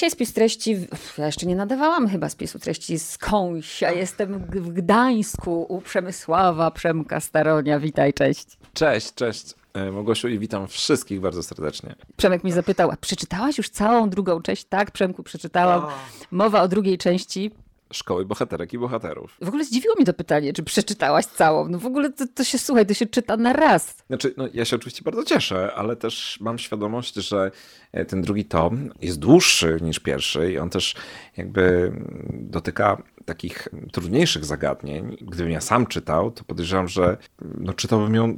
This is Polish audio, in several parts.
dzisiaj spis treści, ja jeszcze nie nadawałam chyba spisu treści skądś, ja jestem w Gdańsku u Przemysława Przemka Staronia. Witaj, cześć. Cześć, cześć. E, Małgosiu i witam wszystkich bardzo serdecznie. Przemek mi zapytał, a przeczytałaś już całą drugą część? Tak, Przemku, przeczytałam. Mowa o drugiej części. Szkoły bohaterek i bohaterów. W ogóle zdziwiło mnie to pytanie, czy przeczytałaś całą. No w ogóle to, to się, słuchaj, to się czyta na raz. Znaczy, no, ja się oczywiście bardzo cieszę, ale też mam świadomość, że e, ten drugi tom jest dłuższy niż pierwszy i on też jakby dotyka takich trudniejszych zagadnień. Gdybym ja sam czytał, to podejrzewam, że no, czytałbym ją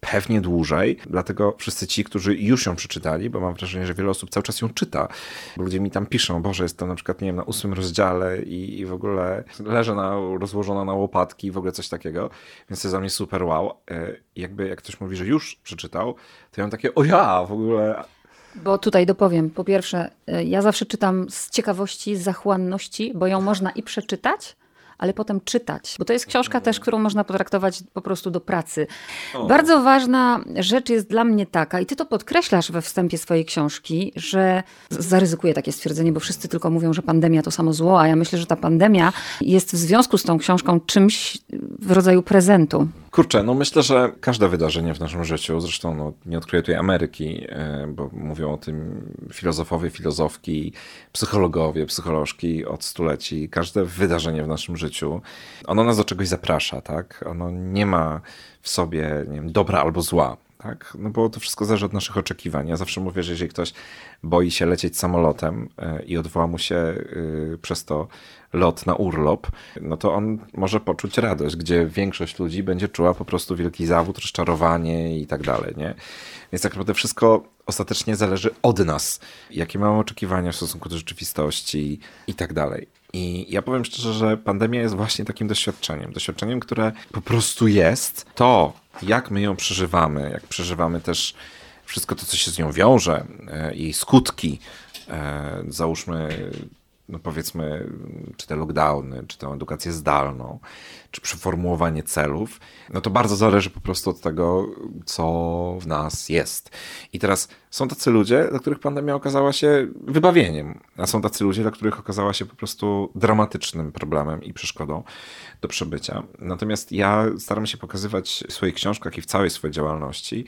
pewnie dłużej. Dlatego wszyscy ci, którzy już ją przeczytali, bo mam wrażenie, że wiele osób cały czas ją czyta. Ludzie mi tam piszą, Boże, jestem na przykład, nie wiem, na ósmym rozdziale i, i w ogóle leżę na, rozłożona na łopatki, w ogóle coś takiego. Więc to jest dla mnie super wow. E, Jakby jak ktoś mówi, że już przeczytał, to ja mam takie, o ja, w ogóle Bo tutaj dopowiem. Po pierwsze, y, ja zawsze czytam z ciekawości, z zachłanności, bo ją można i przeczytać, ale potem czytać. Bo to jest książka też, którą można potraktować po prostu do pracy. Bardzo ważna rzecz jest dla mnie taka, i ty to podkreślasz we wstępie swojej książki, że zaryzykuję takie stwierdzenie, bo wszyscy tylko mówią, że pandemia to samo zło, a ja myślę, że ta pandemia jest w związku z tą książką czymś w rodzaju prezentu. Kurczę, no myślę, że każde wydarzenie w naszym życiu, zresztą no, nie odkryję tutaj Ameryki, e, bo mówią o tym filozofowie, filozofki, psychologowie, psycholożki od stuleci. Każde wydarzenie w naszym życiu, ono nas do czegoś zaprasza, tak? Ono nie ma w sobie, nie wiem, dobra albo zła. Tak? No bo to wszystko zależy od naszych oczekiwań. Ja zawsze mówię, że jeżeli ktoś boi się lecieć samolotem e, i odwoła mu się y, przez to lot na urlop, no to on może poczuć radość, gdzie większość ludzi będzie czuła po prostu wielki zawód, rozczarowanie i tak dalej, nie? Więc tak naprawdę wszystko ostatecznie zależy od nas, jakie mamy oczekiwania w stosunku do rzeczywistości i tak dalej. I ja powiem szczerze, że pandemia jest właśnie takim doświadczeniem. Doświadczeniem, które po prostu jest. To, jak my ją przeżywamy, jak przeżywamy też wszystko to, co się z nią wiąże, e, jej skutki, e, załóżmy, no powiedzmy, czy te lockdowny, czy tę edukację zdalną, czy przeformułowanie celów, no to bardzo zależy po prostu od tego, co w nas jest. I teraz są tacy ludzie, dla których pandemia okazała się wybawieniem, a są tacy ludzie, dla których okazała się po prostu dramatycznym problemem i przeszkodą do przebycia. Natomiast ja staram się pokazywać w swoich książkach i w całej swojej działalności,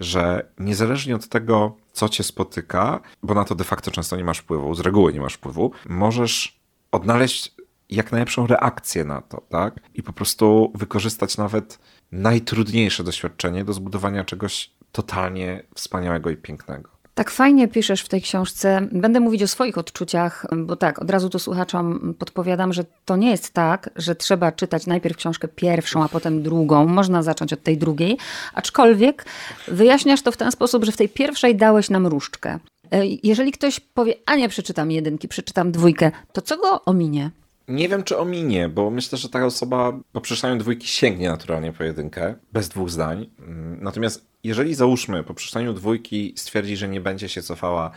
że niezależnie od tego, co cię spotyka, bo na to de facto często nie masz wpływu, z reguły nie masz wpływu, możesz odnaleźć jak najlepszą reakcję na to, tak? I po prostu wykorzystać nawet najtrudniejsze doświadczenie do zbudowania czegoś totalnie wspaniałego i pięknego. Tak fajnie piszesz w tej książce. Będę mówić o swoich odczuciach, bo tak, od razu to słuchaczom podpowiadam, że to nie jest tak, że trzeba czytać najpierw książkę pierwszą, a potem drugą. Można zacząć od tej drugiej. Aczkolwiek wyjaśniasz to w ten sposób, że w tej pierwszej dałeś nam różdżkę. E, Jeżeli ktoś powie, a nie przeczytam jedynki, przeczytam dwójkę, to co go ominie? Nie wiem, czy ominie, bo myślę, że taka osoba po przeczytaniu dwójki sięgnie naturalnie po jedynkę, bez dwóch zdań. Mm, Natomiast jeżeli załóżmy po przeczytaniu dwójki stwierdzi, że nie będzie się cofała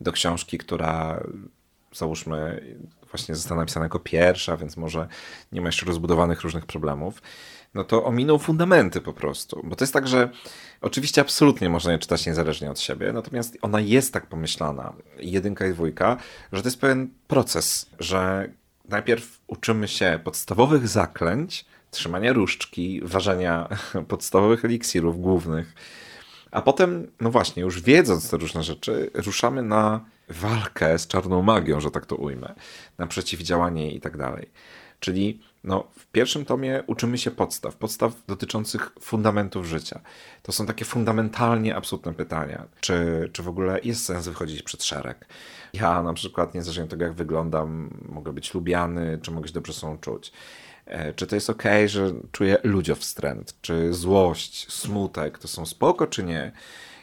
do książki, która załóżmy właśnie została napisana jako pierwsza, więc może nie ma jeszcze rozbudowanych różnych problemów, no to ominą fundamenty po prostu. Bo to jest tak, że oczywiście absolutnie można je czytać niezależnie od siebie, natomiast ona jest tak pomyślana, jedynka i dwójka, że to jest pewien proces, że najpierw uczymy się podstawowych zaklęć, trzymania różdżki, ważenia podstawowych eliksirów głównych, a potem, no właśnie, już wiedząc te różne rzeczy, ruszamy na walkę z czarną magią, że tak to ujmę, na przeciwdziałanie i tak dalej. Czyli no, w pierwszym tomie uczymy się podstaw, podstaw dotyczących fundamentów życia. To są takie fundamentalnie absolutne pytania. Czy, czy w ogóle jest sens wychodzić przed szereg? Ja na przykład, niezależnie od tego, jak wyglądam, mogę być lubiany, czy mogę się dobrze sobą czuć. E, Czy to jest ok, że czuję ludziowstręt? Czy złość, smutek to są spoko, czy nie?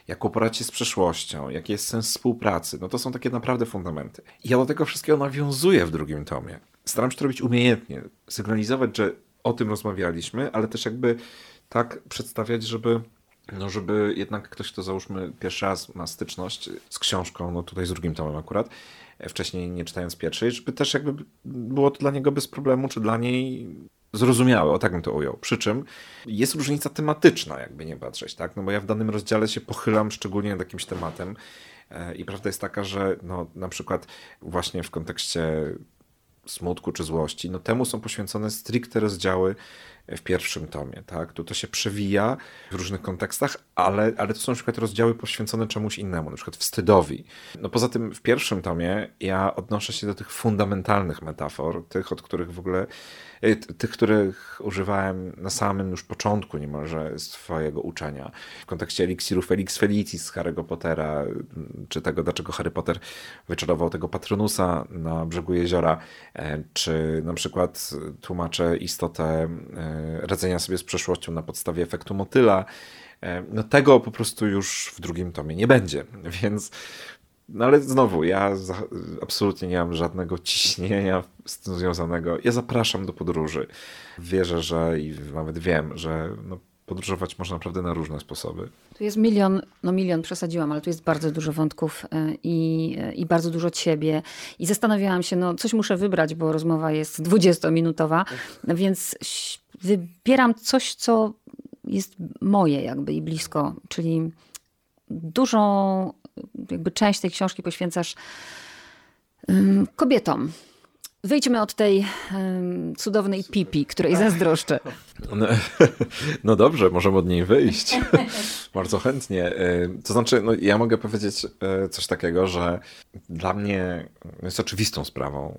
Jak uporać się z przeszłością? Jaki jest sens współpracy? No to są takie naprawdę fundamenty. I ja do tego wszystkiego nawiązuję w drugim tomie. Staram się to robić umiejętnie. Sygnalizować, że o tym rozmawialiśmy, ale też jakby tak przedstawiać, żeby no żeby jednak ktoś, kto załóżmy pierwszy raz ma styczność z książką, no tutaj z drugim tomem akurat, wcześniej nie czytając pierwszej, żeby też jakby było to dla niego bez problemu, czy dla niej zrozumiałe, o tak bym to ujął. Przy czym jest różnica tematyczna, jakby nie patrzeć, tak? No bo ja w danym rozdziale się pochylam szczególnie nad jakimś tematem e, i prawda jest taka, że no, na przykład właśnie w kontekście smutku czy złości, no temu są poświęcone stricte rozdziały w pierwszym tomie, tak? Tu to się przewija w różnych kontekstach, ale, ale to są na przykład rozdziały poświęcone czemuś innemu, na przykład wstydowi. No poza tym w pierwszym tomie ja odnoszę się do tych fundamentalnych metafor, tych, od których w ogóle tych, których używałem na samym już początku niemalże swojego uczenia. W kontekście eliksirów Elix Felicis z Harry'ego Pottera, czy tego, dlaczego Harry Potter wyczarował tego Patronusa na brzegu jeziora, e, czy na przykład tłumaczę istotę e, radzenia sobie z przeszłością na podstawie efektu motyla. E, no tego po prostu już w drugim tomie nie będzie, więc no ale znowu, ja za, absolutnie nie mam żadnego ciśnienia z tym związanego. Ja zapraszam do podróży. Wierzę, że i nawet wiem, że no, podróżować można naprawdę na różne sposoby. Tu jest milion, no milion przesadziłam, ale tu jest bardzo dużo wątków e, i, e, i bardzo dużo ciebie. I zastanawiałam się, no coś muszę wybrać, bo rozmowa jest 20-minutowa, więc wybieram coś, co jest moje jakby i blisko, czyli dużą jakby część tej książki poświęcasz kobietom. Wyjdźmy od tej um, cudownej pipi, której zazdroszczę. No, no, dobrze, możemy od niej wyjść. Bardzo chętnie. E, to znaczy, no, ja mogę powiedzieć e, coś takiego, że dla mnie jest oczywistą sprawą,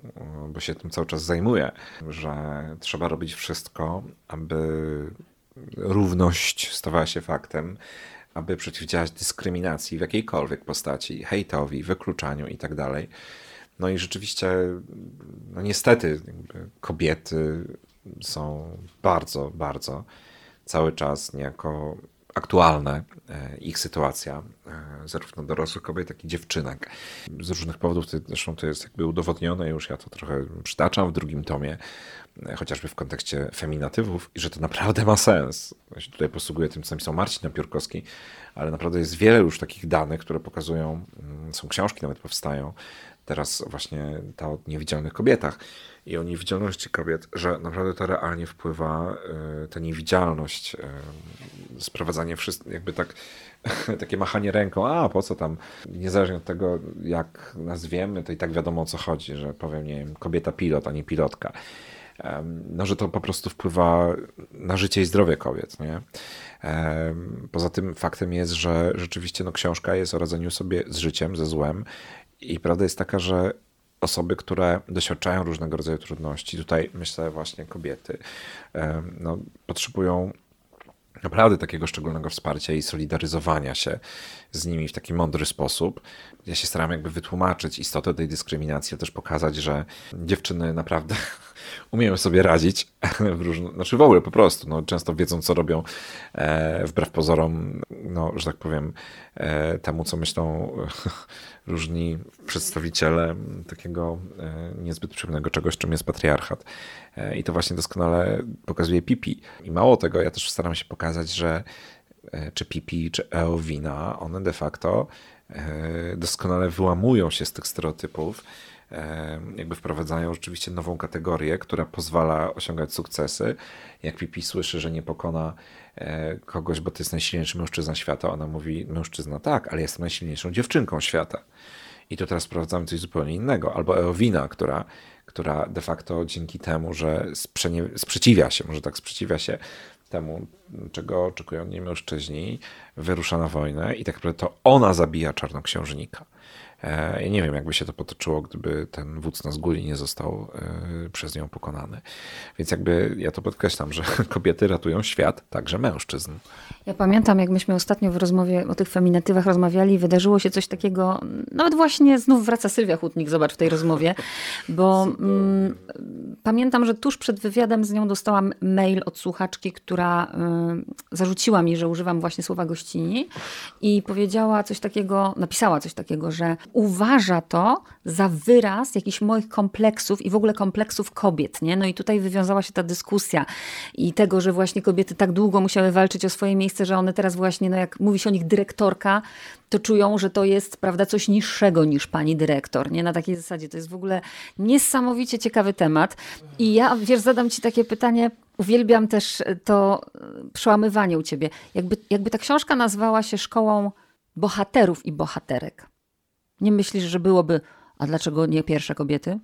bo się tym cały czas zajmuję, że trzeba robić wszystko, aby równość stawała się faktem aby przeciwdziałać dyskryminacji w jakiejkolwiek postaci, hejtowi, wykluczaniu itd. Tak no i rzeczywiście, no niestety, kobiety są bardzo, bardzo cały czas niejako aktualne e, ich sytuacja, e, zarówno dorosłych kobiet, jak i dziewczynek. Z różnych powodów, zresztą to jest jakby udowodnione, już ja to trochę przytaczam w drugim tomie, e, chociażby w kontekście feminatywów, i że to naprawdę ma sens. Ja się tutaj posługuję tym, co napisał Marcin Napiórkowski, ale naprawdę jest wiele już takich danych, które pokazują, mm, są książki nawet powstają, teraz właśnie ta o niewidzialnych kobietach i o niewidzialności kobiet, że naprawdę to realnie wpływa, y, ta niewidzialność, y, sprowadzanie wszystkich, jakby tak, takie machanie ręką, a po co tam, niezależnie od tego, jak nazwiemy, to i tak wiadomo o co chodzi, że powiem, nie wiem, kobieta pilot, a nie pilotka. No, że to po prostu wpływa na życie i zdrowie kobiet, nie? Poza tym faktem jest, że rzeczywiście no, książka jest o radzeniu sobie z życiem, ze złem i prawda jest taka, że osoby, które doświadczają różnego rodzaju trudności, tutaj myślę właśnie kobiety, no, potrzebują naprawdę takiego szczególnego wsparcia i solidaryzowania się z nimi w taki mądry sposób. Ja się staram jakby wytłumaczyć istotę tej dyskryminacji, też pokazać, że dziewczyny naprawdę umieją sobie radzić, w różne, znaczy w ogóle po prostu, no, często wiedzą, co robią, e, wbrew pozorom, no, że tak powiem, e, temu, co myślą różni przedstawiciele takiego e, niezbyt przyjemnego czegoś, czym jest patriarchat. E, I to właśnie doskonale pokazuje Pipi. I mało tego, ja też staram się pokazać, że e, czy Pipi, czy Eowina, one de facto doskonale wyłamują się z tych stereotypów jakby wprowadzają rzeczywiście nową kategorię, która pozwala osiągać sukcesy. Jak Pipi słyszy, że nie pokona kogoś, bo to jest najsilniejszy mężczyzna świata, ona mówi, mężczyzna tak, ale jestem najsilniejszą dziewczynką świata. I to teraz sprawdzamy coś zupełnie innego. Albo Eowina, która, która de facto dzięki temu, że sprzeciwia się, może tak sprzeciwia się temu, czego oczekują nie mężczyźni, wyrusza na wojnę i tak naprawdę to ona zabija czarnoksiężnika. E, ja nie wiem, jakby się to potoczyło, gdyby ten wódz na zguli nie został e, przez nią pokonany. Więc jakby ja to podkreślam, że kobiety ratują świat, także mężczyzn. Ja pamiętam, jak myśmy ostatnio w rozmowie o tych feminatywach rozmawiali, wydarzyło się coś takiego, nawet właśnie znów wraca Sylwia Hutnik, zobacz w tej rozmowie, bo mm, pamiętam, że tuż przed wywiadem z nią dostałam mail od słuchaczki, która y, zarzuciła mi, że używam właśnie słowa gościni i powiedziała coś takiego, napisała coś takiego, że uważa to za wyraz jakichś moich kompleksów i w ogóle kompleksów kobiet. Nie? No i tutaj wywiązała się ta dyskusja i tego, że właśnie kobiety tak długo musiały walczyć o swoje miejsce, że one teraz właśnie, no jak mówi się o nich dyrektorka, to czują, że to jest prawda, coś niższego niż pani dyrektor. Nie na takiej zasadzie. To jest w ogóle niesamowicie ciekawy temat. I ja, wiesz, zadam ci takie pytanie, Uwielbiam też to przełamywanie u ciebie. Jakby, jakby ta książka nazwała się Szkołą Bohaterów i Bohaterek. Nie myślisz, że byłoby a dlaczego nie pierwsze kobiety?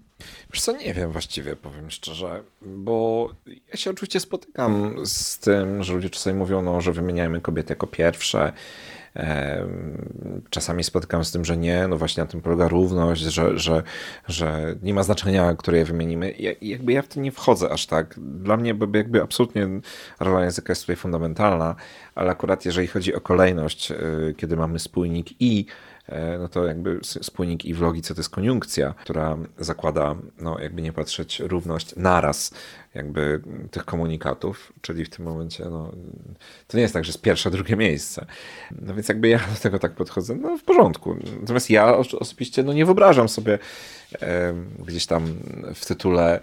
Wiesz co, nie wiem właściwie, powiem szczerze, bo ja się oczywiście spotykam z tym, że ludzie czasami mówią, no, że wymieniajmy kobiety jako pierwsze. Czasami spotykam z tym, że nie, no właśnie na tym polega równość, że, że, że nie ma znaczenia, które je wymienimy. Ja, jakby ja w to nie wchodzę aż tak. Dla mnie jakby absolutnie rola języka jest tutaj fundamentalna, ale akurat jeżeli chodzi o kolejność, y, kiedy mamy spójnik i no to jakby spójnik i w logice to jest koniunkcja, która zakłada, no jakby nie patrzeć, równość naraz jakby tych komunikatów, czyli w tym momencie, no to nie jest tak, że jest pierwsze, drugie miejsce. No więc jakby ja do tego tak podchodzę, no w porządku. Natomiast ja osobiście, no nie wyobrażam sobie e, gdzieś tam w tytule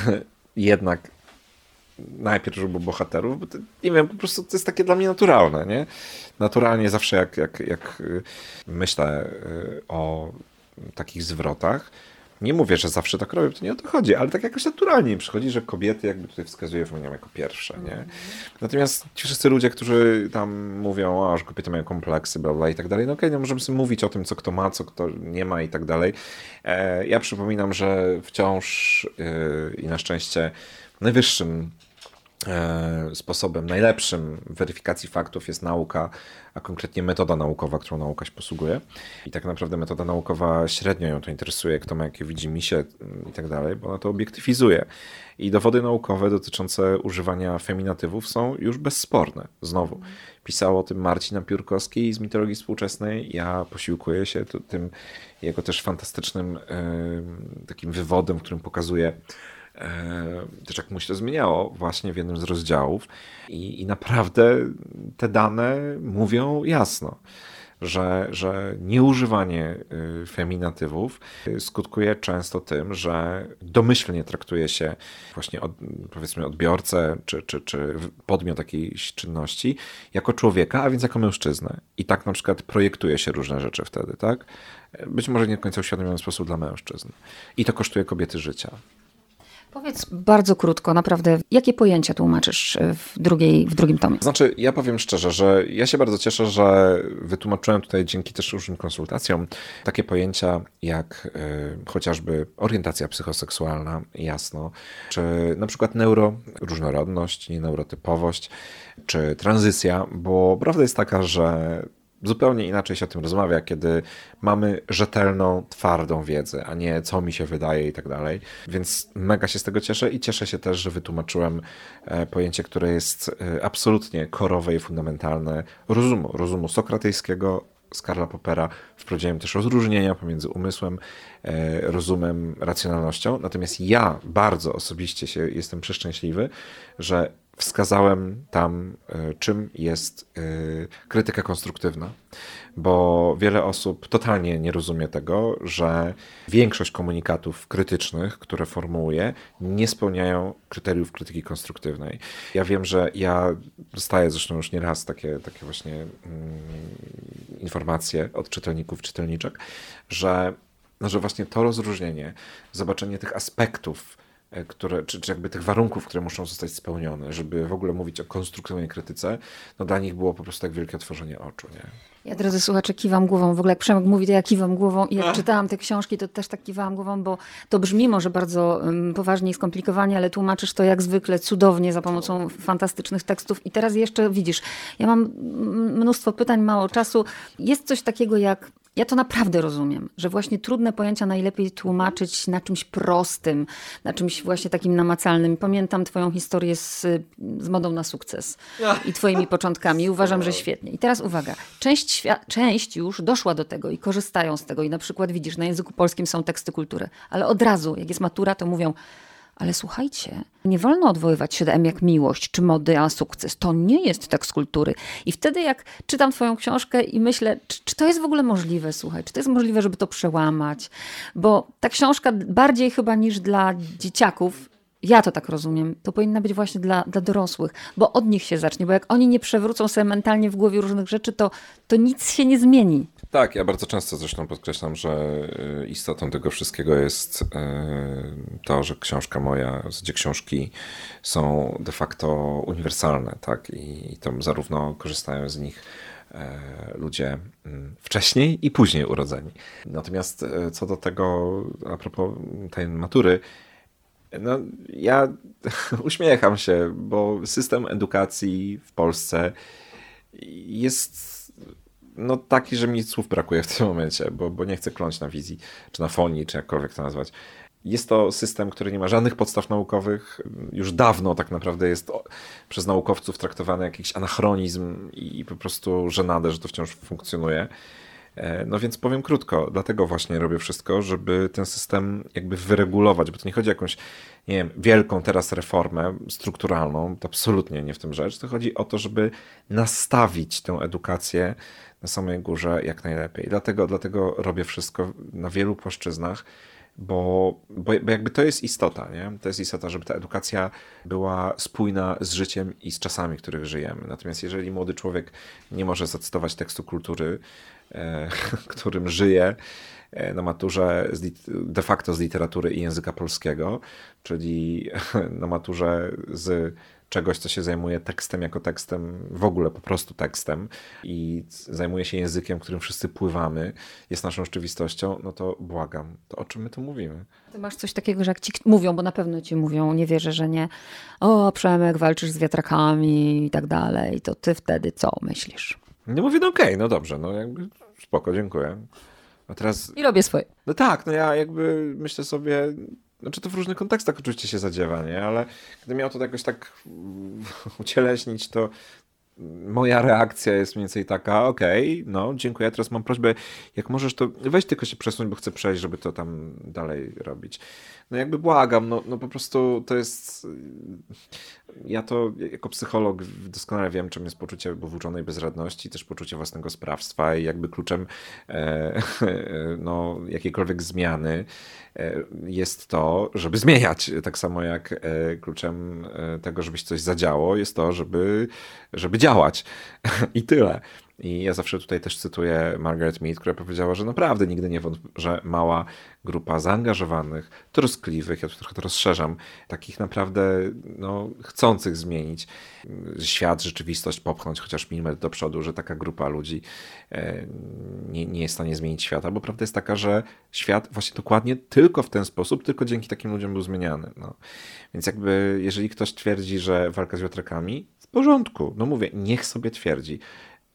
jednak najpierw, żeby bohaterów, bo to, nie wiem, po prostu to jest takie dla mnie naturalne, nie? Naturalnie zawsze jak, jak, jak y, myślę y, o takich zwrotach, nie mówię, że zawsze tak robię, to nie o to chodzi, ale tak jakoś naturalnie przychodzi, że kobiety jakby tutaj wskazuję wymieniam jako pierwsze, nie? Natomiast ci wszyscy ludzie, którzy tam mówią, a, że kobiety mają kompleksy, bla, bla i tak dalej, no okej, okay, no możemy sobie mówić o tym, co kto ma, co kto nie ma i tak dalej. E, ja przypominam, że wciąż yy, i na szczęście najwyższym E, sposobem najlepszym weryfikacji faktów jest nauka, a konkretnie metoda naukowa, którą nauka się posługuje. I tak naprawdę metoda naukowa średnio ją to interesuje, kto ma jakie widzi misie mm, i tak dalej, bo ona to obiektywizuje. I dowody naukowe dotyczące używania feminatywów są już bezsporne. Znowu, pisał o tym Marcin Napiórkowski z mitologii współczesnej. Ja posiłkuję się tym jego też fantastycznym takim wywodem, w którym pokazuje też jak mu się to zmieniało właśnie w jednym z rozdziałów i, i naprawdę te dane mówią jasno że, że nieużywanie y, feminatywów skutkuje często tym, że domyślnie traktuje się właśnie od, powiedzmy odbiorcę czy, czy, czy podmiot jakiejś czynności jako człowieka, a więc jako mężczyznę. I tak na przykład projektuje się różne rzeczy wtedy, tak? Być może nie do końca uświadomiony sposób dla mężczyzn. I to kosztuje kobiety życia. Powiedz bardzo krótko, naprawdę, jakie pojęcia tłumaczysz w, drugiej, w drugim tomie? Znaczy, ja powiem szczerze, że ja się bardzo cieszę, że wytłumaczyłem tutaj dzięki też różnym konsultacjom takie pojęcia jak y, chociażby orientacja psychoseksualna, jasno, czy na przykład neuroróżnorodność, nieneurotypowość, czy tranzycja, bo prawda jest taka, że zupełnie inaczej się o tym rozmawia, kiedy mamy rzetelną, twardą wiedzę, a nie co mi się wydaje i tak dalej. Więc mega się z tego cieszę i cieszę się też, że wytłumaczyłem e, pojęcie, które jest e, absolutnie korowe i fundamentalne rozumu, rozumu sokratyjskiego, z Karla Popera wprowadziłem też rozróżnienia pomiędzy umysłem, e, rozumem, racjonalnością. Natomiast ja bardzo osobiście się jestem przeszczęśliwy, że wskazałem tam, e, czym jest e, krytyka konstruktywna, bo wiele osób totalnie nie rozumie tego, że większość komunikatów krytycznych, które formułuję, nie spełniają kryteriów krytyki konstruktywnej. Ja wiem, że ja dostaję zresztą już nieraz takie, takie właśnie mm, informacje od czytelników, czytelniczek, że, no, że właśnie to rozróżnienie, zobaczenie tych aspektów, które, czy, czy jakby tych warunków, które muszą zostać spełnione, żeby w ogóle mówić o konstruktywnej krytyce, no dla nich było po prostu tak wielkie otworzenie oczu. Nie? Ja, drodzy słuchacze, kiwam głową. W ogóle jak Przemek mówi, to ja kiwam głową i jak no. czytałam te książki, to też tak kiwałam głową, bo to brzmi może bardzo um, poważnie i skomplikowanie, ale tłumaczysz to jak zwykle cudownie za pomocą fantastycznych tekstów. I teraz jeszcze widzisz, ja mam mnóstwo pytań, mało czasu. Jest coś takiego jak ja to naprawdę rozumiem, że właśnie trudne pojęcia najlepiej tłumaczyć na czymś prostym, na czymś właśnie takim namacalnym. Pamiętam Twoją historię z, z modą na sukces i Twoimi początkami. Uważam, że świetnie. I teraz uwaga, część, część już doszła do tego i korzystają z tego. I na przykład widzisz, na języku polskim są teksty kultury, ale od razu, jak jest matura, to mówią ale słuchajcie, nie wolno odwoływać się do M jak miłość czy mody a sukces. To nie jest tekst kultury. I wtedy jak czytam twoją książkę i myślę, czy, czy, to jest w ogóle możliwe, słuchaj, czy to jest możliwe, żeby to przełamać? Bo ta książka bardziej chyba niż dla dzieciaków ja to tak rozumiem, to powinna być właśnie dla, dla dorosłych, bo od nich się zacznie, bo jak oni nie przewrócą sobie mentalnie w głowie różnych rzeczy, to, to nic się nie zmieni. Tak, ja bardzo często zresztą podkreślam, że y, istotą tego wszystkiego jest y, to, że książka moja, gdzie książki są de facto uniwersalne, tak? I to zarówno korzystają z nich e, ludzie mm, wcześniej i później urodzeni. Natomiast e, co do tego, a propos tej matury, no, ja uśmiecham się, bo system edukacji w Polsce jest no taki, że mi słów brakuje w tym momencie, bo, bo nie chcę kląć na wizji, czy na fonii, czy jakkolwiek to nazwać. Jest to system, który nie ma żadnych podstaw naukowych. Już dawno tak naprawdę jest przez naukowców traktowany jakiś anachronizm i po prostu żenadę, że to wciąż funkcjonuje. E, no więc powiem krótko, dlatego właśnie robię wszystko, żeby ten system jakby wyregulować, bo to nie chodzi o jakąś, nie wiem, wielką teraz reformę strukturalną, to absolutnie nie w tym rzecz, to chodzi o to, żeby nastawić tę edukację na samej górze jak najlepiej. Dlatego, dlatego robię wszystko na wielu płaszczyznach, bo, bo, bo jakby to jest istota, nie? To jest istota, żeby ta edukacja była spójna z życiem i z czasami, w których żyjemy. Natomiast jeżeli młody człowiek nie może zacytować tekstu kultury, którym żyje, e, na maturze de facto z literatury i języka polskiego, czyli na maturze z czegoś, co się zajmuje tekstem jako tekstem, w ogóle po prostu tekstem i zajmuje się językiem, którym wszyscy pływamy, jest naszą rzeczywistością, no to błagam, to o czym my tu mówimy? Ty masz coś takiego, że jak ci mówią, bo na pewno ci mówią, nie wierzę, że nie, o Przemek, walczysz z wiatrakami i tak dalej, to ty wtedy co myślisz? Nie mówię, no okej, okay, no dobrze, no jakby spoko, dziękuję. A teraz... I robię swoje. No tak, no ja jakby myślę sobie, znaczy to w różnych kontekstach oczywiście się zadziewa, nie? Ale gdy miał to jakoś tak ucieleśnić, to moja reakcja jest mniej więcej taka, okej, okay, no dziękuję, teraz mam prośbę, jak możesz to, weź tylko się przesuń, bo chcę przejść, żeby to tam dalej robić. No jakby błagam, no, no po prostu to jest, ja to jako psycholog doskonale wiem, czym jest poczucie włóczonej bezradności, też poczucie własnego sprawstwa i jakby kluczem e, no, jakiejkolwiek zmiany e, jest to, żeby zmieniać. Tak samo jak e, kluczem e, tego, żebyś coś zadziało, jest to, żeby, żeby działać. I tyle. I ja zawsze tutaj też cytuję Margaret Mead, która powiedziała, że naprawdę nigdy nie wątpię, że mała grupa zaangażowanych, troskliwych, ja tu trochę to rozszerzam, takich naprawdę no, chcących zmienić świat, rzeczywistość, popchnąć chociaż milimetr do przodu, że taka grupa ludzi e, nie, nie jest w stanie zmienić świata, bo prawda jest taka, że świat właśnie dokładnie tylko w ten sposób, tylko dzięki takim ludziom był zmieniany. No. Więc jakby jeżeli ktoś twierdzi, że walka z wiatrakami, w porządku, no mówię, niech sobie twierdzi.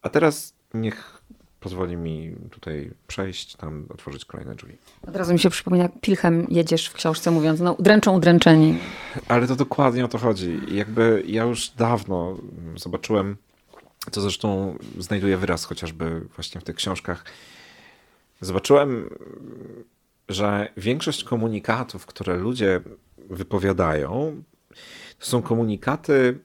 A teraz niech pozwoli mi tutaj przejść, tam otworzyć kolejne drzwi. Od razu mi się przypomina, jak pilchem jedziesz w książce mówiąc, no dręczą udręczeni. Ale to dokładnie o to chodzi. Jakby ja już dawno zobaczyłem, co zresztą znajduje wyraz chociażby właśnie w tych książkach. Zobaczyłem, że większość komunikatów, które ludzie wypowiadają, to są komunikaty,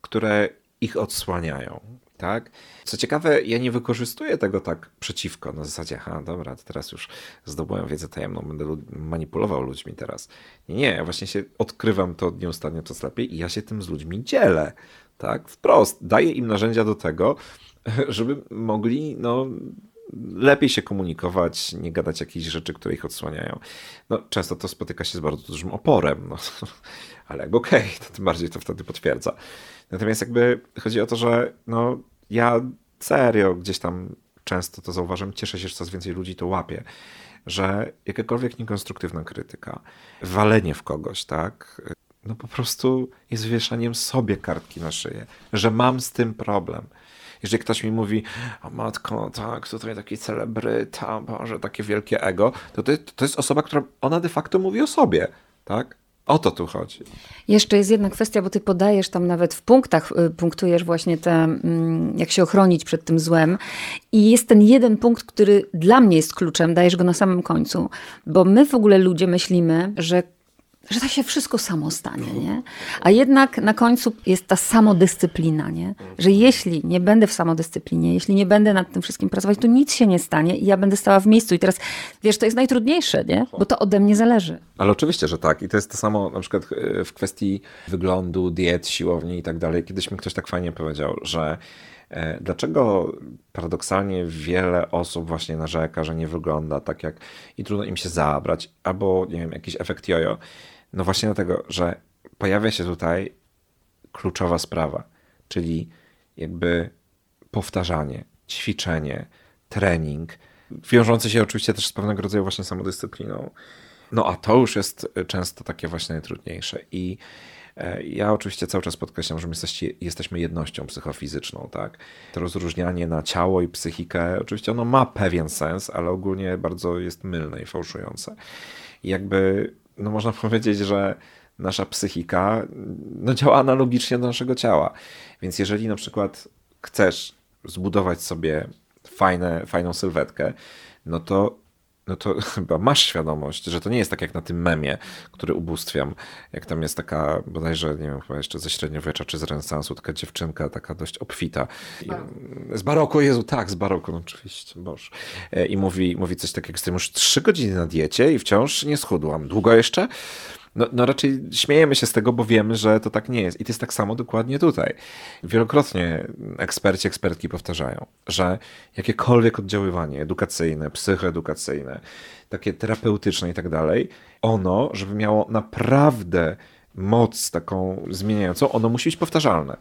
które ich odsłaniają tak? Co ciekawe, ja nie wykorzystuję tego tak przeciwko, na zasadzie, aha, dobra, teraz już zdobyłem wiedzę tajemną, będę manipulował ludźmi teraz. Nie, nie, ja właśnie się odkrywam to nieustannie coraz lepiej i ja się tym z ludźmi dzielę, tak? Wprost, daję im narzędzia do tego, żeby mogli, no, lepiej się komunikować, nie gadać jakichś rzeczy, które ich odsłaniają. No, często to spotyka się z bardzo dużym oporem, no, ale jakby okej, okay, to tym bardziej to wtedy potwierdza. Natomiast jakby chodzi o to, że no, ja serio gdzieś tam często to zauważam, cieszę się, że coraz więcej ludzi to łapie, że jakakolwiek niekonstruktywna krytyka, walenie w kogoś, tak, no po prostu jest wieszaniem sobie kartki na szyję, że mam z tym problem. Jeżeli ktoś mi mówi, o matko, tak, tutaj taki celebryta, Boże, takie wielkie ego, to, to, to jest osoba, która, ona de facto mówi o sobie, tak? O to tu chodzi. Jeszcze jest jedna kwestia, bo ty podajesz tam nawet w punktach, y, punktujesz właśnie te, mm, jak się ochronić przed tym złem. I jest ten jeden punkt, który dla mnie jest kluczem, dajesz go na samym końcu. Bo my w ogóle ludzie myślimy, że że to się wszystko samo stanie, nie? A jednak na końcu jest ta samodyscyplina, nie? Że jeśli nie będę w samodyscyplinie, jeśli nie będę nad tym wszystkim pracować, to nic się nie stanie i ja będę stała w miejscu. I teraz, wiesz, to jest najtrudniejsze, nie? Bo to ode mnie zależy. Ale oczywiście, że tak. I to jest to samo na przykład e, w kwestii wyglądu, diet, siłowni i tak dalej. Kiedyś mi ktoś tak fajnie powiedział, że e, Dlaczego paradoksalnie wiele osób właśnie narzeka, że nie wygląda tak jak i trudno im się zabrać, albo nie wiem, jakiś efekt jojo? No właśnie dlatego, że pojawia się tutaj kluczowa sprawa, czyli jakby powtarzanie, ćwiczenie, trening, wiążący się oczywiście też z pewnego rodzaju właśnie samodyscypliną. No a to już jest często takie właśnie najtrudniejsze. I e, ja oczywiście cały czas podkreślam, że my jesteśmy jednością psychofizyczną, tak? To rozróżnianie na ciało i psychikę, oczywiście ono ma pewien sens, ale ogólnie bardzo jest mylne i fałszujące. I jakby no można powiedzieć, że nasza psychika no, działa analogicznie do naszego ciała. Więc jeżeli na przykład chcesz zbudować sobie fajne, fajną sylwetkę, no to no to chyba masz świadomość, że to nie jest tak jak na tym memie, który ubóstwiam. Jak tam jest taka, bodajże, nie wiem, chyba jeszcze ze średniowiecza czy z renesansu, taka dziewczynka, taka dość obfita. I, z baroku, Jezu, tak, z baroku, no oczywiście, boż. E, I mówi, mówi coś takiego, jestem już trzy godziny na diecie i wciąż nie schudłam. Długo jeszcze? No, no raczej śmiejemy się z tego, bo wiemy, że to tak nie jest. I to jest tak samo dokładnie tutaj. Wielokrotnie eksperci, ekspertki powtarzają, że jakiekolwiek oddziaływanie edukacyjne, psychoedukacyjne, takie terapeutyczne i tak dalej, ono, żeby miało naprawdę moc taką zmieniającą, ono musi być powtarzalne.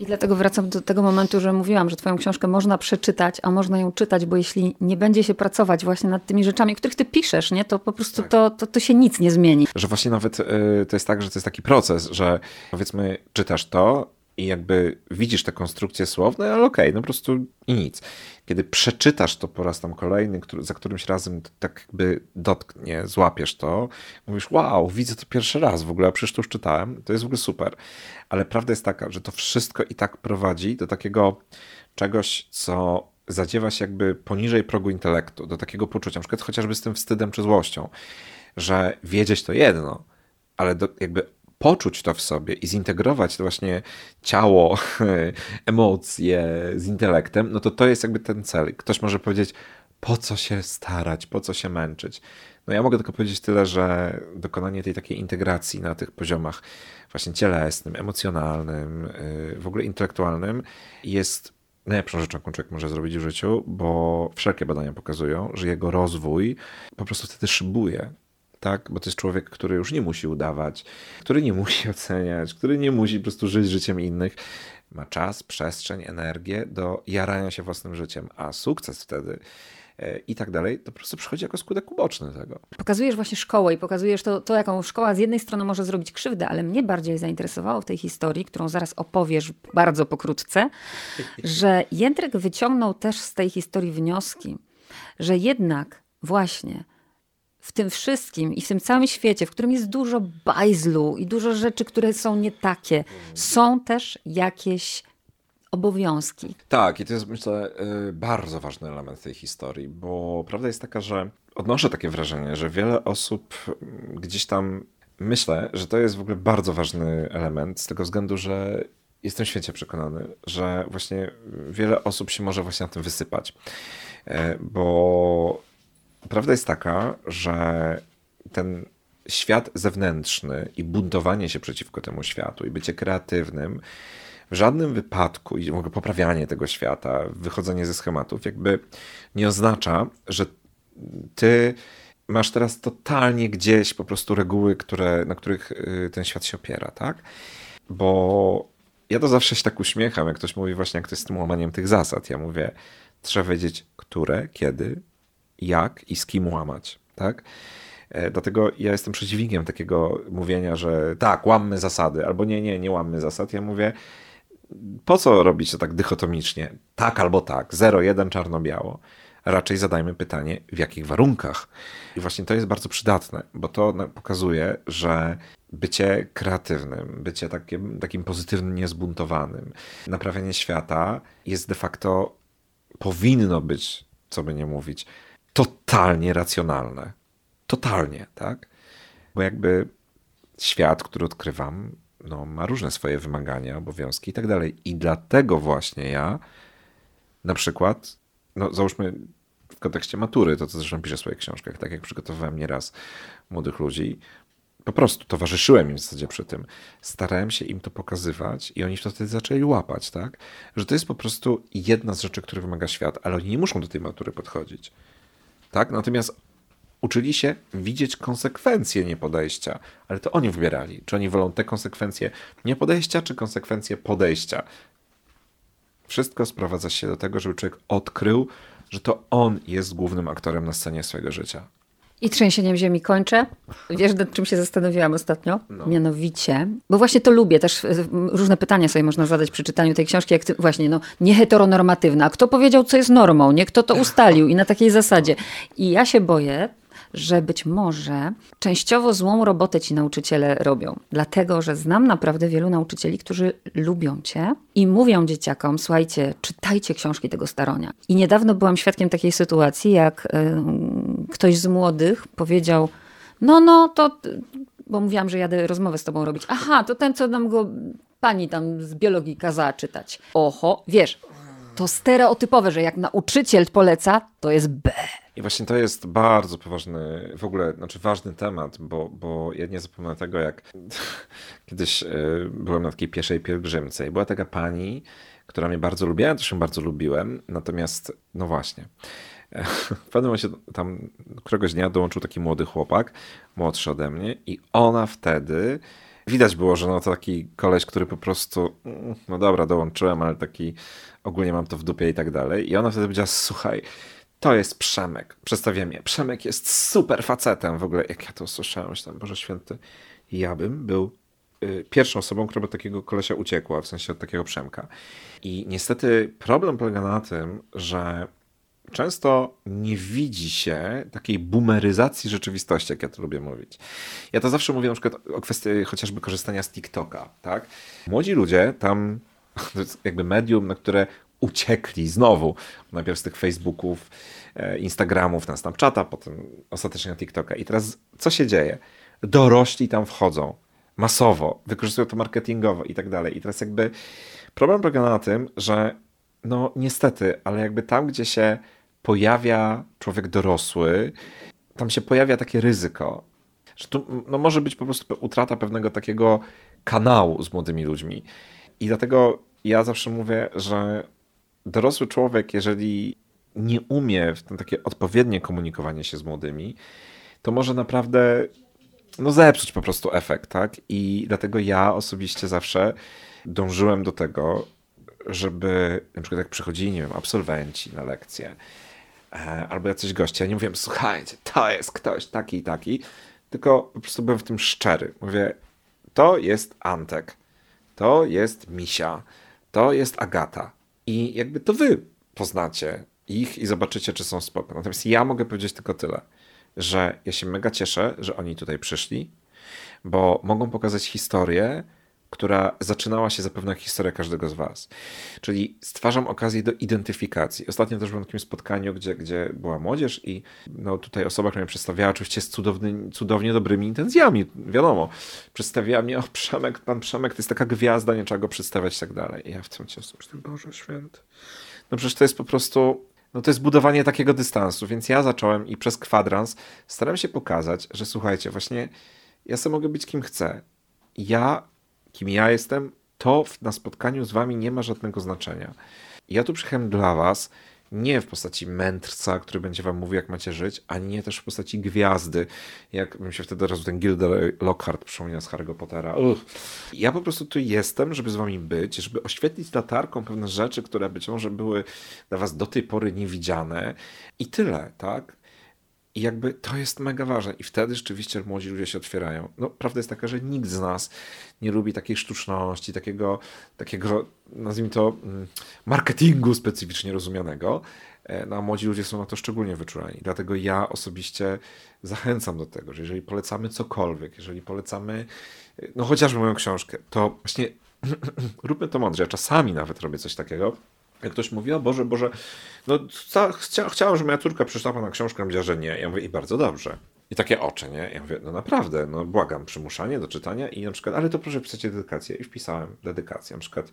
I dlatego wracam do tego momentu, że mówiłam, że Twoją książkę można przeczytać, a można ją czytać, bo jeśli nie będzie się pracować właśnie nad tymi rzeczami, o których Ty piszesz, nie, to po prostu tak. to, to, to się nic nie zmieni. Że właśnie nawet y, to jest tak, że to jest taki proces, że powiedzmy, czytasz to i jakby widzisz te konstrukcje słowne, ale okej, okay, no po prostu i nic. Kiedy przeczytasz to po raz tam kolejny, który, za którymś razem tak jakby dotknie, złapiesz to, mówisz, wow, widzę to pierwszy raz w ogóle, a przecież to już czytałem, to jest w ogóle super. Ale prawda jest taka, że to wszystko i tak prowadzi do takiego czegoś, co zadziewa się jakby poniżej progu intelektu, do takiego poczucia, na przykład chociażby z tym wstydem czy złością, że wiedzieć to jedno, ale do, jakby poczuć to w sobie i zintegrować to właśnie ciało, emocje z intelektem, no to to jest jakby ten cel. Ktoś może powiedzieć, po co się starać, po co się męczyć. No ja mogę tylko powiedzieć tyle, że dokonanie tej takiej integracji na tych poziomach właśnie cielesnym, emocjonalnym, y, w ogóle intelektualnym jest najlepszą rzeczą, jaką człowiek może zrobić w życiu, bo wszelkie badania pokazują, że jego rozwój po prostu wtedy szybuje tak? Bo to jest człowiek, który już nie musi udawać, który nie musi oceniać, który nie musi po prostu żyć życiem innych. Ma czas, przestrzeń, energię do jarania się własnym życiem, a sukces wtedy e, i tak dalej, to po prostu przychodzi jako skutek uboczny tego. Pokazujesz właśnie szkołę i pokazujesz to, to, jaką szkoła z jednej strony może zrobić krzywdę, ale mnie bardziej zainteresowało w tej historii, którą zaraz opowiesz bardzo pokrótce, że Jędrek wyciągnął też z tej historii wnioski, że jednak właśnie w tym wszystkim i w tym całym świecie, w którym jest dużo bajzlu i dużo rzeczy, które są nie takie, są też jakieś obowiązki. Tak, i to jest myślę y, bardzo ważny element tej historii, bo prawda jest taka, że odnoszę takie wrażenie, że wiele osób mm, gdzieś tam myślę, że to jest w ogóle bardzo ważny element z tego względu, że jestem święcie przekonany, że właśnie wiele osób się może właśnie na tym wysypać. E, bo prawda jest taka, że ten świat zewnętrzny i buntowanie się przeciwko temu światu i bycie kreatywnym w żadnym wypadku i poprawianie tego świata, wychodzenie ze schematów, jakby nie oznacza, że ty masz teraz totalnie gdzieś po prostu reguły, które, na których y, ten świat się opiera, tak? Bo ja to zawsze się tak uśmiecham, jak ktoś mówi właśnie, jak to jest z tym łamaniem tych zasad. Ja mówię, trzeba wiedzieć, które, kiedy, jak i z kim łamać, tak? E, dlatego ja jestem przeciwnikiem takiego mówienia, że tak, łammy zasady, albo nie, nie, nie łammy zasad. Ja mówię, po co robić to tak dychotomicznie? Tak albo tak, zero, jeden, czarno-biało. Raczej zadajmy pytanie, w jakich warunkach. I właśnie to jest bardzo przydatne, bo to pokazuje, że bycie kreatywnym, bycie takim, takim pozytywnym, niezbuntowanym, naprawianie świata jest de facto, powinno być, co by nie mówić, totalnie racjonalne. Totalnie, tak? Bo jakby świat, który odkrywam, no, ma różne swoje wymagania, obowiązki i tak dalej. I dlatego właśnie ja na przykład, no załóżmy w kontekście matury, to co zresztą piszę w swoich książkach, tak jak przygotowywałem nieraz młodych ludzi, po prostu towarzyszyłem im w zasadzie przy tym. Starałem się im to pokazywać i oni wtedy zaczęli łapać, tak? Że to jest po prostu jedna z rzeczy, które wymaga świat, ale oni nie muszą do tej matury podchodzić. Tak? Natomiast uczyli się widzieć konsekwencje niepodejścia, ale to oni wybierali, czy oni wolą te konsekwencje niepodejścia, czy konsekwencje podejścia. Wszystko sprowadza się do tego, żeby człowiek odkrył, że to on jest głównym aktorem na scenie swojego życia. I trzęsieniem ziemi kończę. Wiesz, nad czym się zastanowiłam ostatnio? No. Mianowicie, bo właśnie to lubię, też e, różne pytania sobie można zadać przy czytaniu tej książki, jak ty, właśnie, no, nieheteronormatywna. Kto powiedział, co jest normą? Nie kto to ustalił i na takiej zasadzie. I ja się boję, że być może częściowo złą robotę ci nauczyciele robią. Dlatego, że znam naprawdę wielu nauczycieli, którzy lubią cię i mówią dzieciakom: Słuchajcie, czytajcie książki tego staronia. I niedawno byłam świadkiem takiej sytuacji, jak ktoś z młodych powiedział: No, no, to. Bo mówiłam, że jadę rozmowę z tobą robić. Aha, to ten, co nam go pani tam z biologii kazała czytać. Oho, wiesz, to stereotypowe, że jak nauczyciel poleca, to jest B. I właśnie to jest bardzo poważny, w ogóle, znaczy ważny temat, bo, bo ja nie zapomnę tego, jak kiedyś e, byłem na takiej pierwszej pielgrzymce i była taka pani, która mnie bardzo lubiła, ja też ją bardzo lubiłem, natomiast, no właśnie, w pewnym momencie tam któregoś dnia dołączył taki młody chłopak, młodszy ode mnie i ona wtedy, widać było, że no to taki koleś, który po prostu, mm, no dobra, dołączyłem, ale taki ogólnie mam to w dupie i tak dalej i ona wtedy powiedziała, słuchaj, to jest Przemek. Przedstawiam je. Przemek jest super facetem. W ogóle, jak ja to usłyszałem, myślałem, Boże Święty, ja bym był y, pierwszą osobą, która by takiego kolesia uciekła, w sensie od takiego Przemka. I niestety problem polega na tym, że często nie widzi się takiej boomeryzacji rzeczywistości, jak ja to lubię mówić. Ja to zawsze mówię na przykład o kwestii chociażby korzystania z TikToka, tak? Młodzi ludzie tam, to jest jakby medium, na które uciekli znowu. Najpierw z tych Facebooków, e, Instagramów, na Snapchata, potem ostatecznie na TikToka. I teraz co się dzieje? Dorośli tam wchodzą masowo, wykorzystują to marketingowo i tak dalej. I teraz jakby problem polega na tym, że no niestety, ale jakby tam, gdzie się pojawia człowiek dorosły, tam się pojawia takie ryzyko, że tu no, może być po prostu utrata pewnego takiego kanału z młodymi ludźmi. I dlatego ja zawsze mówię, że dorosły człowiek, jeżeli nie umie w tym takie odpowiednie komunikowanie się z młodymi, to może naprawdę no, zepsuć po prostu efekt, tak? I dlatego ja osobiście zawsze dążyłem do tego, żeby na przykład jak przychodzili, nie wiem, absolwenci na lekcje albo jacyś goście, ja nie mówiłem, słuchajcie, to jest ktoś taki i taki, tylko po prostu byłem w tym szczery. Mówię, to jest Antek, to jest Misia, to jest Agata. I jakby to wy poznacie ich i zobaczycie, czy są spoko. Natomiast ja mogę powiedzieć tylko tyle, że ja się mega cieszę, że oni tutaj przyszli, bo mogą pokazać historię, która zaczynała się zapewne jak historia każdego z was. Czyli stwarzam okazję do identyfikacji. Ostatnio też byłem na takim spotkaniu, gdzie, gdzie była młodzież i no, tutaj osoba, która mnie przedstawiała, oczywiście z cudowny, cudownie dobrymi intencjami, wiadomo. Przedstawiała mnie, o Przemek, pan Przemek to jest taka gwiazda, nie trzeba go przedstawiać i tak dalej. I ja w tym czasie myślę, Boże Święty. No przecież to jest po prostu no to jest budowanie takiego dystansu, więc ja zacząłem i przez kwadrans starałem się pokazać, że słuchajcie, właśnie ja sobie mogę być kim chcę. Ja kim ja jestem, to na spotkaniu z wami nie ma żadnego znaczenia. Ja tu przyjechałem dla was nie w postaci mędrca, który będzie wam mówił, jak macie żyć, a nie też w postaci gwiazdy, jak bym się wtedy razu ten Gilderoy Lockhart przypomniał z Harry'ego Pottera. Uch. Ja po prostu tu jestem, żeby z wami być, żeby oświetlić latarką pewne rzeczy, które być może były dla was do tej pory niewidziane i tyle, tak? I jakby to jest mega ważne. I wtedy rzeczywiście młodzi ludzie się otwierają. No, prawda jest taka, że nikt z nas nie lubi takiej sztuczności, takiego, takiego nazwijmy to, mm, marketingu specyficznie rozumianego. E, no, a młodzi ludzie są na to szczególnie wyczuleni. Dlatego ja osobiście zachęcam do tego, że jeżeli polecamy cokolwiek, jeżeli polecamy, no chociażby moją książkę, to właśnie róbmy to mądrze. Ja czasami nawet robię coś takiego, jak ktoś mówi, o Boże, Boże, no chcia, chciałem, żeby moja córka przeczytała na książkę, powiedziała, że nie. Ja mówię, i bardzo dobrze. I takie oczy, nie? Ja mówię, no naprawdę, no błagam, przymuszanie do czytania i na przykład, ale to proszę pisać dedykację. I wpisałem dedykację, na przykład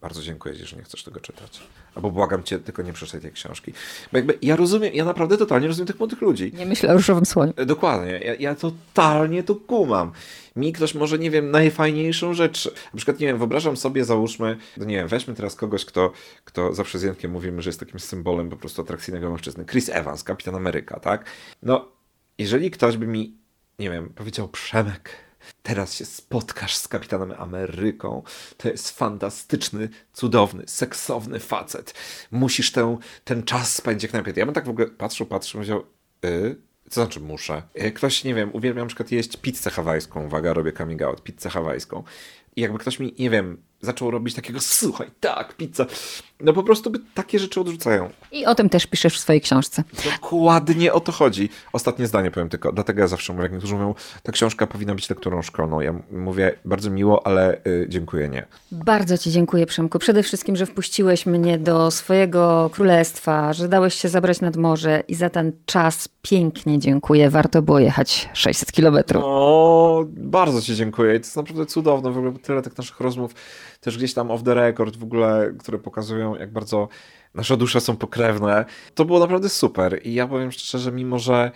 bardzo dziękuję ci, że nie chcesz tego czytać. Albo błagam cię, tylko nie przeczytaj tej książki. Bo jakby ja rozumiem, ja naprawdę totalnie rozumiem tych młodych ludzi. Nie myślę o różowym słoniu. E, Dokładnie, ja, ja totalnie to kumam. Mi ktoś może, nie wiem, najfajniejszą rzecz. Na przykład, nie wiem, wyobrażam sobie, załóżmy, no nie wiem, weźmy teraz kogoś, kto, kto zawsze z Jankiem mówimy, że jest takim symbolem po prostu atrakcyjnego mężczyzny. Chris Evans, Kapitan Ameryka, tak? No, jeżeli ktoś by mi, nie wiem, powiedział, Przemek, teraz się spotkasz z Kapitanem Ameryką, to jest fantastyczny, cudowny, seksowny facet. Musisz ten, ten czas spędzić jak najlepiej. Ja bym tak w ogóle patrzył, patrzył, powiedział, y, co znaczy muszę? Y, Ktoś, nie wiem, uwielbiam na przykład jeść pizzę hawajską, uwaga, robię coming out, pizzę hawajską. I jakby ktoś mi, nie wiem, zaczął robić takiego, słuchaj, tak, pizza. No po prostu by takie rzeczy odrzucają. I o tym też piszesz w swojej książce. Dokładnie o to chodzi. Ostatnie zdanie powiem tylko, dlatego ja zawsze mówię, jak niektórzy mówią, ta książka powinna być lekturą szkolną. Ja mówię, bardzo miło, ale y, dziękuję, nie. Bardzo Ci dziękuję, Przemku. Przede wszystkim, że wpuściłeś mnie do swojego królestwa, że dałeś się zabrać nad morze i za ten czas pięknie dziękuję. Warto było jechać 600 kilometrów. O, bardzo Ci dziękuję. I to jest naprawdę cudowne. W ogóle tyle tych naszych rozmów, też gdzieś tam off the record w ogóle, które pokazują, jak bardzo nasze dusze są pokrewne. To było naprawdę super. I ja powiem szczerze, mimo, że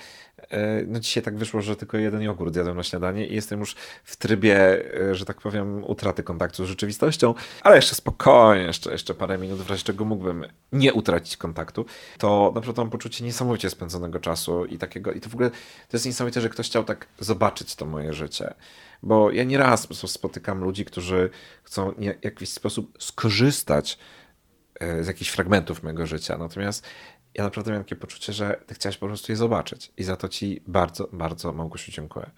no dzisiaj tak wyszło, że tylko jeden jogurt jadłem na śniadanie i jestem już w trybie, e, że tak powiem, utraty kontaktu z rzeczywistością, ale jeszcze spokojnie, jeszcze, jeszcze parę minut, w razie czego mógłbym nie utracić kontaktu, to naprawdę mam poczucie niesamowicie spędzonego czasu i takiego, i to w ogóle, to jest niesamowite, że ktoś chciał tak zobaczyć to moje życie. Bo ja nieraz spotykam ludzi, którzy chcą w jakiś sposób skorzystać e, z jakichś fragmentów mojego życia. Natomiast ja naprawdę miałem takie poczucie, że ty chciałeś po prostu je zobaczyć. I za to ci bardzo, bardzo, Małgosiu, dziękuję.